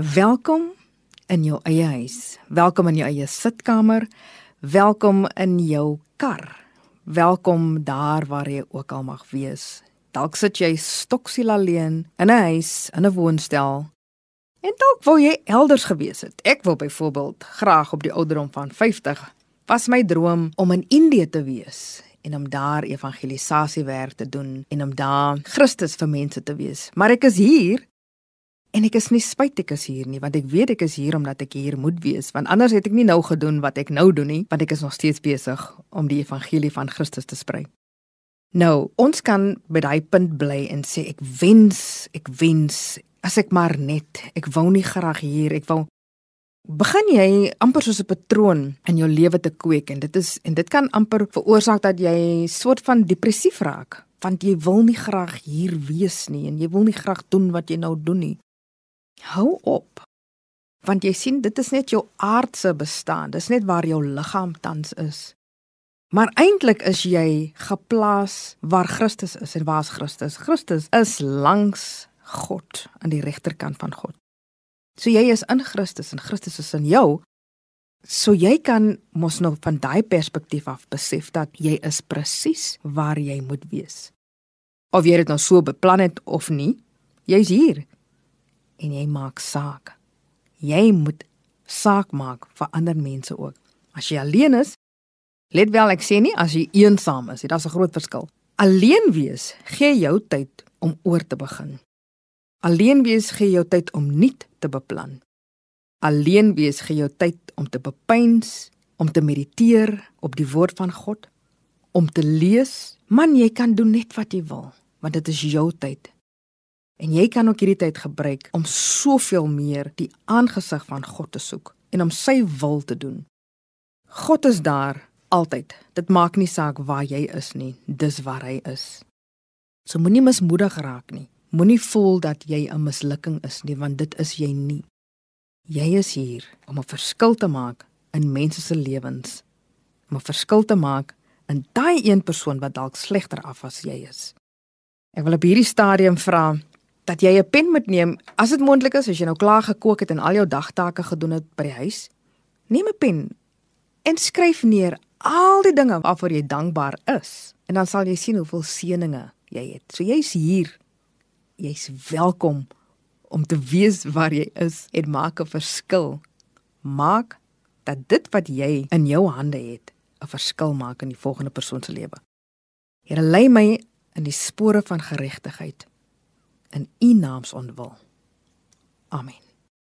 Welkom in jou eie huis. Welkom in jou eie sitkamer. Welkom in jou kar. Welkom daar waar jy ook al mag wees. Dalk sit jy stoksiel alleen in 'n huis, in 'n woonstel. En dalk wou jy elders gewees het. Ek wil byvoorbeeld graag op die ouderdom van 50 was my droom om in Indië te wees en om daar evangelisasiewerk te doen en om daar Christus vir mense te wees. Maar ek is hier En ek is nie spyt ek is hier nie, want ek weet ek is hier omdat ek hier moet wees, want anders het ek nie nou gedoen wat ek nou doen nie, want ek is nog steeds besig om die evangelie van Christus te sprei. Nou, ons kan by daai punt bly en sê ek wens, ek wens as ek maar net, ek wou nie graag hier, ek wou begin jy amper soos 'n patroon in jou lewe te kweek en dit is en dit kan amper veroorsaak dat jy soort van depressief raak want jy wil nie graag hier wees nie en jy wil nie graag doen wat jy nou doen nie. Hou op. Want jy sien dit is net jou aardse bestaan. Dis net waar jou liggaam tans is. Maar eintlik is jy geplaas waar Christus is en waar's Christus? Christus is langs God aan die regterkant van God. So jy is in Christus en Christus is in jou. So jy kan mos nou van daai perspektief af besef dat jy is presies waar jy moet wees. Of jy dit nou so beplan het of nie, jy's hier en jy maak saak. Jy moet saak maak vir ander mense ook. As jy alleen is, let wel ek sê nie as jy eensaam is, dit is 'n groot verskil. Alleen wees gee jou tyd om oor te begin. Alleen wees gee jou tyd om nuut te beplan. Alleen wees gee jou tyd om te bepeins, om te mediteer op die woord van God, om te lees. Man, jy kan doen net wat jy wil, want dit is jou tyd. En jy kan ook hierdie tyd gebruik om soveel meer die aangesig van God te soek en om sy wil te doen. God is daar altyd. Dit maak nie saak waar jy is nie, dis waar hy is. So moenie mismoedig raak nie. Moenie voel dat jy 'n mislukking is nie, want dit is jy nie. Jy is hier om 'n verskil te maak in mense se lewens. Om 'n verskil te maak in daai een persoon wat dalk slegter af as jy is. Ek wil op hierdie stadium vra dat jy 'n pen moet neem as dit moontlik is as jy nou klaar gekook het en al jou dagtake gedoen het by die huis. Neem 'n pen en skryf neer al die dinge waarvoor jy dankbaar is en dan sal jy sien hoeveel seëninge jy het. So jy's hier. Jy's welkom om te wees waar jy is en maak 'n verskil. Maak dat dit wat jy in jou hande het 'n verskil maak in die volgende persoon se lewe. Here lei my in die spore van geregtigheid in u naam ontwil. Amen.